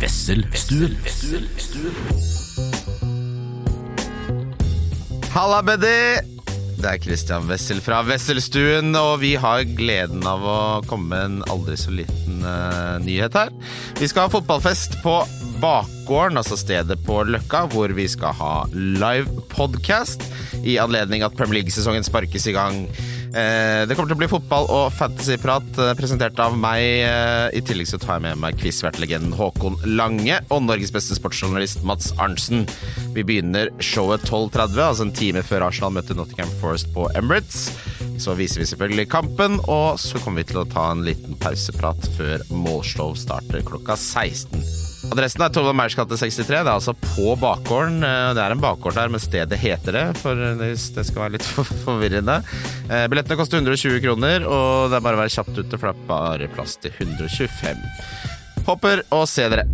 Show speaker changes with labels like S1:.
S1: Wesselstuen.
S2: Halla, Beddy! Det er Christian Wessel fra Wesselstuen, og vi har gleden av å komme med en aldri så liten uh, nyhet her. Vi skal ha fotballfest på Bakgården, altså stedet på Løkka, hvor vi skal ha live podcast i anledning at Premier League-sesongen sparkes i gang. Eh, det kommer til å bli fotball og fantasyprat eh, presentert av meg. Eh, I tillegg så tar jeg med meg quizvertlegenden Håkon Lange og Norges beste sportsjournalist Mats Arntzen. Vi begynner showet 12.30, altså en time før Arsenal møter Nottingham Forest på Emirates. Så viser vi selvfølgelig kampen, og så kommer vi til å ta en liten pauseprat før målshow starter klokka 16. Adressen er Torvald Meyers gate 63. Det er altså på bakgården. Eh, Det er en bakgård der, men stedet heter det, for hvis det skal være litt for- forvirrende. Eh, Billettene koster 120 kroner, og det er bare å være kjapt ute, for det er bare plass til 125. Håper å se dere.